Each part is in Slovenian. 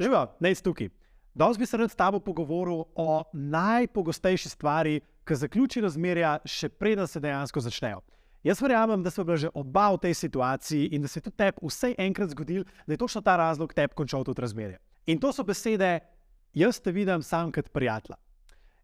Živijo, naj si tukaj. Danes bi se rad s tabo pogovoril o najpogostejši stvari, ki zaključi razmerja, še preden se dejansko začnejo. Jaz verjamem, da smo bili že oba v tej situaciji in da se je tudi tebi vsaj enkrat zgodil, da je točno ta razlog tebi končal tudi razmerje. In to so besede, jaz te vidim sam kot prijatelja.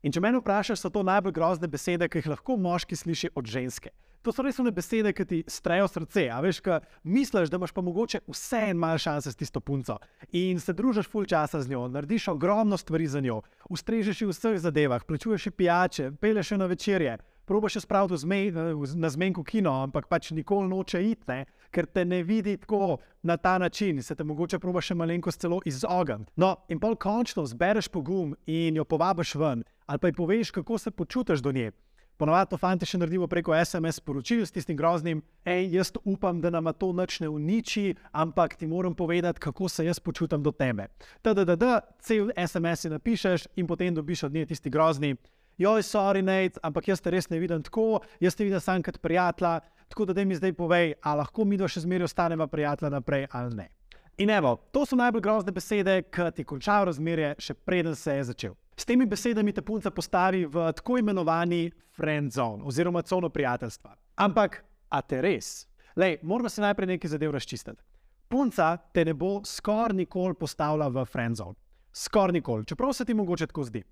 In če me vprašaš, so to najbolj grozne besede, ki jih lahko moški sliši od ženske. To so res one besede, ki ti strejo srce. A veš, kaj misliš, da imaš pa mogoče vse en mal šanse s tisto punco in se družiš full časa z njo, narediš ogromno stvari za njo, ustrežeš v vseh zadevah, plačuješ pijače, peleš na večerje, probaš jo spraviti zmej, na zmenku kino, ampak pač nikoli noče iti, ker te ne vidi tako na ta način, se te mogoče probaš še malenkost celo izogniti. No, in pol končno zbereš pogum in jo povabiš ven, ali pa ji poveš, kako se počutiš do nje. Ponovadi to fanti še naredimo preko SMS sporočil s tistim groznim, hej, jaz upam, da nam to noč ne uniči, ampak ti moram povedati, kako se jaz počutim do tebe. TDD, cel SMS si napišeš in potem dobiš od nje tisti grozni. Joj, sorry, Nate, ampak jaz te res ne vidim tako, jaz te vidim samo kot prijatelja, tako da mi zdaj povej, ali lahko mi dva še zmeraj ostaneva prijatelja naprej ali ne. In evo, to so najbolj grozne besede, ki ti končajo razmerje, še preden se je začel. S temi besedami te punca postavi v tako imenovani friend zone oziroma cono prijateljstva. Ampak, a te res? Lej, moramo se najprej nekaj zadev razčistiti. Punca te ne bo skoraj nikoli postavila v friend zone. Skoraj nikoli, čeprav se ti mogoče tako zdi.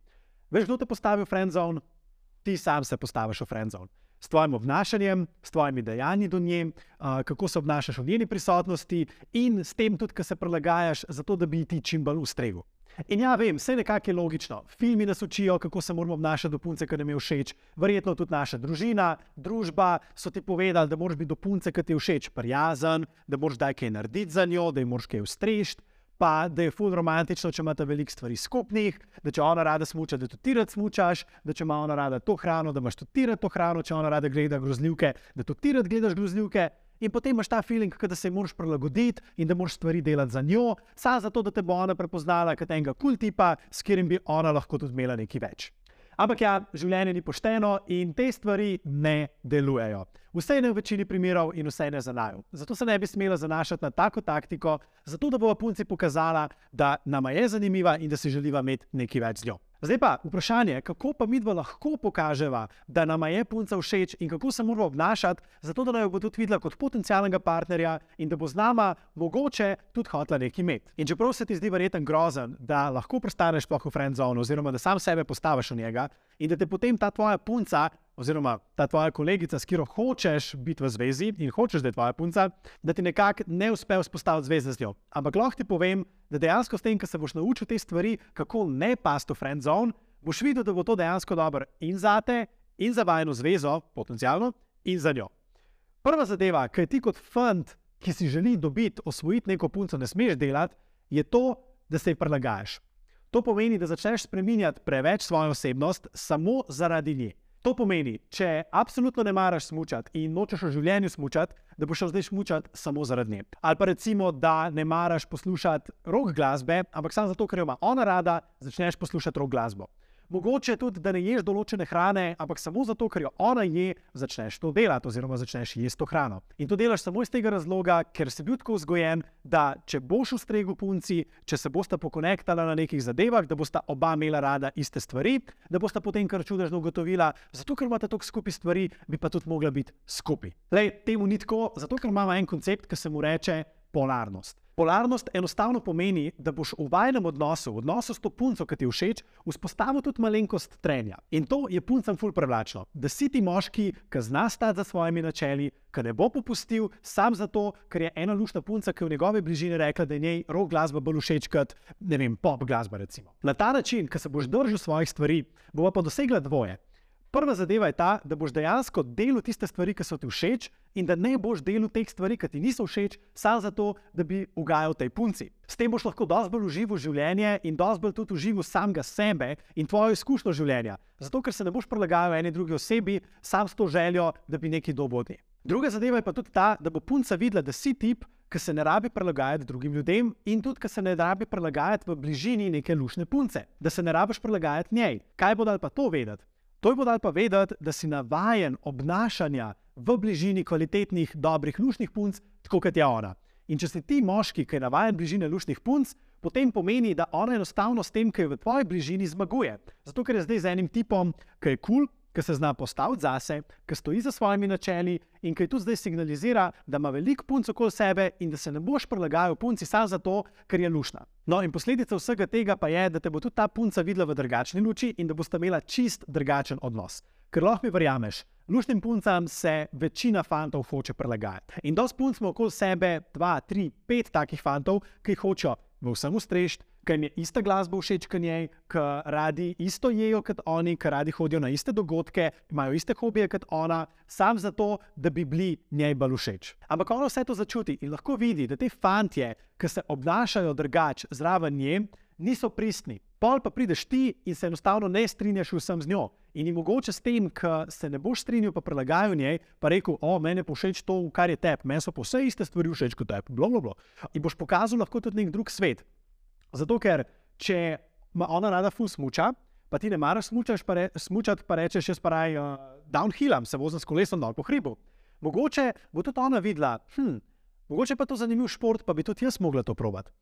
Veš, kdo te postavi v friend zone? Ti sam se postaviš v friend zone. S tvojim obnašanjem, s tvojimi dejanji do nje, kako se obnašaš v njeni prisotnosti in s tem tudi, kaj se prilagajaš, zato da bi ti čim bolj ustregel. In ja, vem, vse nekako je logično. Filmi nas učijo, kako se moramo obnašati do punce, ki nam je všeč. Verjetno tudi naša družina, družba so ti povedali, da moraš biti do punce, ki ti je všeč, prijazen, da moraš daj kaj narediti za njo, da ji moraš kaj ustrežiti. Pa da je ful romantično, če imate veliko stvari skupnih, da če ona rada smuča, da tudi ti rad smučaš, da če ima ona rada to hrano, da imaš tudi ti rad to hrano, če ona rada gleda grozljivke, da tudi ti rad gledaš grozljivke in potem imaš ta feeling, da se moraš prilagoditi in da moraš stvari delati za njo, samo zato, da te bo ona prepoznala kot enega kul tipa, s katerim bi ona lahko tudi imela nekaj več. Ampak ja, življenje ni pošteno in te stvari ne delujejo. Vse ne v večini primerov in vse ne za naju. Zato se ne bi smela zanašati na tako taktiko, zato da bo punci pokazala, da nama je zanimiva in da si želiva imeti nekaj več z njo. Zdaj pa vprašanje, kako pa mi dva lahko pokaževa, da nama je punca všeč in kako se moramo obnašati, zato da jo bo tudi videla kot potencijalnega partnerja in da bo z nama mogoče tudi hotla nekaj imeti. In čeprav se ti zdi verjeten grozen, da lahko prestaneš sploh v friend zone oziroma da sam sebe postaviš v njega in da te potem ta tvoja punca oziroma ta tvoja kolegica, s katero hočeš biti v zvezi in hočeš, da je tvoja punca, da ti nekako ne uspe vzpostaviti zveze z njo. Ampak lahko ti povem, da dejansko s tem, ko se boš naučil te stvari, kako ne pasti v friend zone, boš videl, da bo to dejansko dobro in za te, in za vajno zvezo, potencialno, in za njo. Prva zadeva, ki ti kot fant, ki si želi dobiti, osvojiti neko punco, ne smeš delati, je to, da se ji prilagajaš. To pomeni, da začneš spremenjati preveč svojo osebnost samo zaradi nje. To pomeni, če absolutno ne maraš smučati in nočeš v življenju smučati, da boš šel zdaj smučati samo zaradi nje. Ali pa recimo, da ne maraš poslušati rock glasbe, ampak samo zato, ker jo ima ona rada, začneš poslušati rock glasbo. Mogoče tudi, da ne ješ določene hrane, ampak samo zato, ker jo ona je, začneš to delati, oziroma začneš jesti to hrano. In to delaš samo iz tega razloga, ker si bil tako vzgojen, da če boš ustregel punci, če se bosta pokonektala na nekih zadevah, da bosta oba imela rada iste stvari, da bosta potem kar čudežno ugotovila, zato ker imata toliko skupaj stvari, bi pa tudi mogla biti skupaj. Lej, temu ni tako, zato ker imamo en koncept, ki se mu reče polarnost. Polarnost enostavno pomeni, da boš v vajnem odnosu, v odnosu s to punco, ki ti všeč, vzpostavil tudi malenkost trenja. In to je puncem ful privlačno. Da si ti moški, ki zna stati za svojimi načeli, ki ne bo popustil sam zato, ker je ena lušna punca, ki je v njegovi bližini rekla, da je njej rock glasba bolj všeč kot ne vem, pop glasba. Recimo. Na ta način, ki se boš držal svojih stvari, bo pa dosegla dvoje. Prva zadeva je ta, da boš dejansko delal tiste stvari, ki so ti všeč, in da ne boš delal teh stvari, ki ti niso všeč, samo zato, da bi ugajal tej punci. S tem boš lahko dosti bolj užival življenje in dosti bolj tudi užival samega sebe in tvojo izkušnjo življenja. Zato, ker se ne boš prilagajal eni drugi osebi, sam s to željo, da bi od nje. Druga zadeva je pa tudi ta, da bo punca videla, da si tip, ki se ne rabi prilagajati drugim ljudem in tudi, ki se ne rabi prilagajati v bližini neke lušne punce, da se ne rabiš prilagajati njej. Kaj bo dal pa to vedeti? To je podal pa vedeti, da si navaden obnašanja v bližini kvalitetnih, dobrih, lušnih punc, tako kot je ona. In če si ti moški, ki je navaden bližine lušnih punc, potem pomeni, da ona enostavno s tem, ki je v tvoji bližini, zmaguje. Zato, ker je zdaj z enim tipom, ki je kul, cool, ki se zna postaviti zase, ki stoji za svojimi načeli in ki tudi zdaj signalizira, da ima veliko punc okoli sebe in da se ne boš prilagajal punci samo zato, ker je lušna. No, in posledica vsega tega pa je, da te bo tudi ta punca videla v drugačni luči in da boste imela čist drugačen odnos. Ker lahko mi verjameš, lušnim puncam se večina fantov hoče prilagajati. In dosti punc ima okoli sebe dva, tri, pet takih fantov, ki hočejo v vsem ustrešiti, ker jim je ista glasba všeč kot njej, ker radi isto jejo kot oni, ker radi hodijo na iste dogodke, imajo iste hobije kot ona, sam zato, da bi bili njej bolj všeč. Ampak ona vse to začuti in lahko vidi, da te fantje, ki se obnašajo drugače zraven nje, niso pristni. Pol pa prideš ti in se enostavno ne strinjaš vsem z njo. In jim mogoče s tem, ker se ne boš strinjal, pa prilagajal njej, pa rekel, o, meni je všeč to, kar je tebi, meni so pa vse iste stvari všeč kot tebi, blo, blo, blo. In boš pokazal lahko tudi nek drug svet. Zato, ker če ima ona rada ful smuča, pa ti ne maraš smučati, pa rečeš, jaz pa raj uh, downhillam, se vozim s kolesom dol po hribu. Mogoče bo tudi ona videla, hm, mogoče pa to zanimiv šport, pa bi tudi jaz mogla to probati.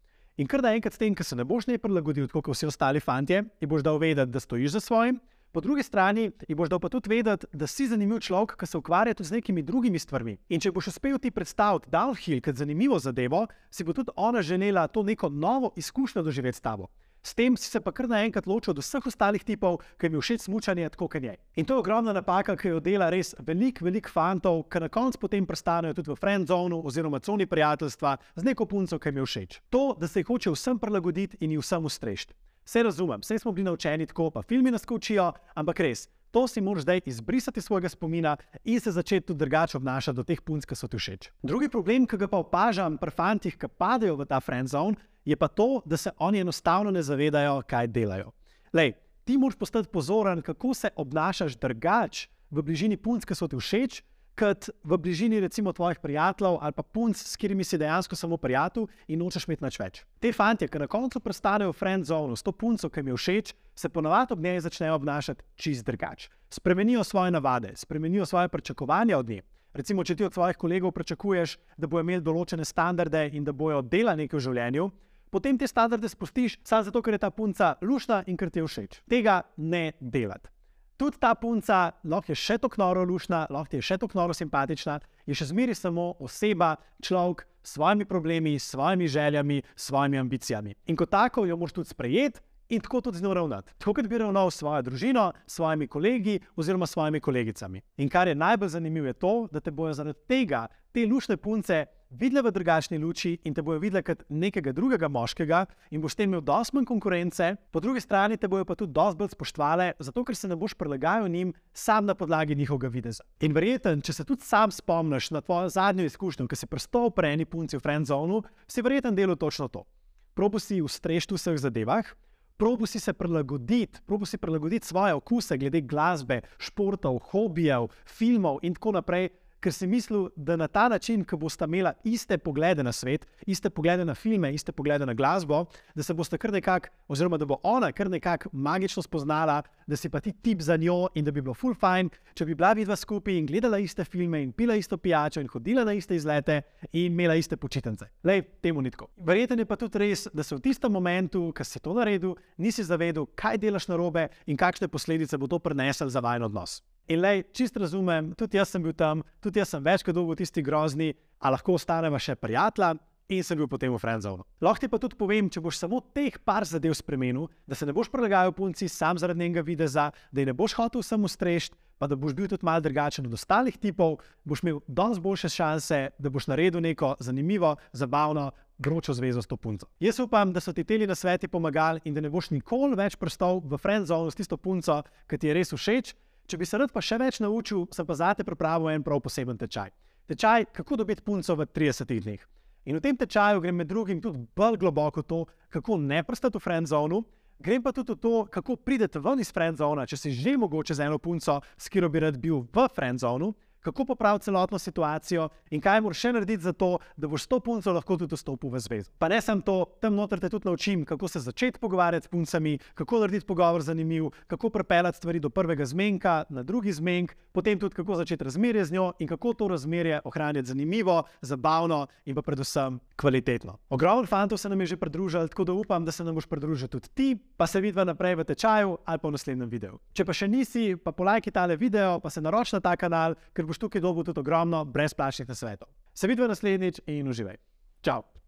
In kar da enkrat s tem, ker se ne boš ne prilagodil, kot vsi ostali fantje, in boš dal vedeti, da stojiš za svojim, po drugi strani ji boš dal pa tudi vedeti, da si zanimiv človek, ki se ukvarja tudi z nekimi drugimi stvarmi. In če boš uspel ti predstaviti downhill kot zanimivo zadevo, si bo tudi ona želela to neko novo izkušnjo doživeti s tabo. S tem si se pa kar naenkrat ločil od vseh ostalih tipov, ki jim je všeč smučanje, tako kot njej. In to je ogromna napaka, ki jo dela res velik, velik fantov, ki na koncu potem prestanejo tudi v friend zonu oziroma coni prijateljstva z neko punco, ki jim je všeč. To, da se jih hoče vsem prilagoditi in jih vsem ustrešiti. Vse razumem, vse smo bili naučeni tako, pa filmi nas učijo, ampak res, to si moraš zdaj izbrisati iz svojega spomina in se začeti tudi drugače obnašati do teh punc, ki so ti všeč. Drugi problem, ki ga pa opažam pri fantih, ki padajo v ta friend zone, je pa to, da se oni enostavno ne zavedajo, kaj delajo. Lej, ti moraš postati pozoren, kako se obnašaš drugače v bližini punc, ki so ti všeč, kot v bližini recimo tvojih prijateljev ali pa punc, s katerimi si dejansko samo prijatelj in nočeš imeti nič več. Te fantje, ki na koncu prestanejo v friend zone s to punco, ki jim je všeč, se ponovadi ob njej začnejo obnašati čist drugače. Spremenijo svoje navade, spremenijo svoje pričakovanja od nje. Recimo, če ti od svojih kolegov pričakuješ, da bojo imeli določene standarde in da bojo delali nekaj v življenju, potem te standarde spustiš samo zato, ker je ta punca lušna in ker ti je všeč. Tega ne delati tudi ta punca lahko je še tako noro lušna, lahko je še tako noro simpatična, je še zmeraj samo oseba, človek s svojimi problemi, s svojimi željami, s svojimi ambicijami. In kot tako jo moraš tudi sprejeti. In tako tudi z njo ravnati. Tako kot bi ravnal s svojo družino, s svojimi kolegi oziroma s svojimi kolegicami. In kar je najbolj zanimivo, je to, da te bojo zaradi tega te lušne punce videle v drugačni luči in te bojo videle kot nekega drugega moškega, in boš tem imel dosti manj konkurence, po drugi strani te bojo pa tudi dosti bolj spoštovale, zato ker se ne boš prilagajal njim sam na podlagi njihovega videza. In verjeten, če se tudi sam spomniš na tvojo zadnjo izkušnjo, ki si prstov pri eni punci v Friendzonu, si verjeten delo točno to. Probo si ustrešiti v vseh zadevah. Probo si se prilagoditi, probo si prilagoditi svoje okuse glede glasbe, športov, hobijev, filmov in tako naprej, ker si mislil, da na ta način, ko boste imeli iste poglede na svet, iste poglede na filme, iste poglede na glasbo, da se boste kar nekako, oziroma da bo ona kar nekako magično spoznala, da si pa ti tip za njo in da bi bilo full fine, če bi bila vidva skupaj in gledala iste filme in pila isto pijačo in hodila na iste izlete in imela iste počitnice. Lej, temu ni tako. Verjetno je pa tudi res, da se v tistem momentu, ko si to naredil, nisi zavedel, kaj delaš na robe in kakšne posledice bo to prinesel za vajen odnos. In le, čist razumem, tudi jaz sem bil tam, tudi jaz sem večkrat dolgo v tisti grozni, a lahko ostanemo še prijatelja. In sem bil potem v Frenzovnu. Lahko ti pa tudi povem, če boš samo teh par zadev spremenil, da se ne boš prilagajal punci sam zaradi njenega videza, da ji ne boš hotel samo strešiti, pa da boš bil tudi malo drugačen od ostalih tipov, boš imel danes boljše šanse, da boš naredil neko zanimivo, zabavno, vročo zvezo s to punco. Jaz upam, da so ti teli na sveti pomagali in da ne boš nikoli več prostal v Frenzovnu s tisto punco, ki ti je res všeč. Če bi se rad pa še več naučil, sem pa zate pripravil en prav poseben tečaj. Tečaj, kako dobiti punco v 30 dneh. In v tem tečaju grem med drugim tudi bolj globoko to, kako ne prstati v friendzonu, grem pa tudi to, kako pridete ven iz friendzona, če si že mogoče z eno punco, s katero bi rad bil v friendzonu, kako popraviti celotno situacijo in kaj moraš še narediti za to, da boš s to punco lahko tudi vstopil v zvezo. Pa ne samo to, tam noter te tudi naučim, kako se začeti pogovarjati s puncami, kako narediti pogovor zanimiv, kako prepeljati stvari do prvega zmenka, na drugi zmenk, potem tudi kako začeti razmerje z njo in kako to razmerje ohranjati zanimivo, zabavno in pa predvsem kvalitetno. Ogromno fantov se nam je že pridružilo, tako da upam, da se nam boš pridružil tudi ti, pa se vidiva naprej v tečaju ali pa v naslednjem videu. Če pa še nisi, pa polajki tale video, pa se naroči na ta kanal, ker boš tukaj dobil tudi ogromno brezplačnih nasvetov. Se vidiva naslednjič in uživaj. Ciao!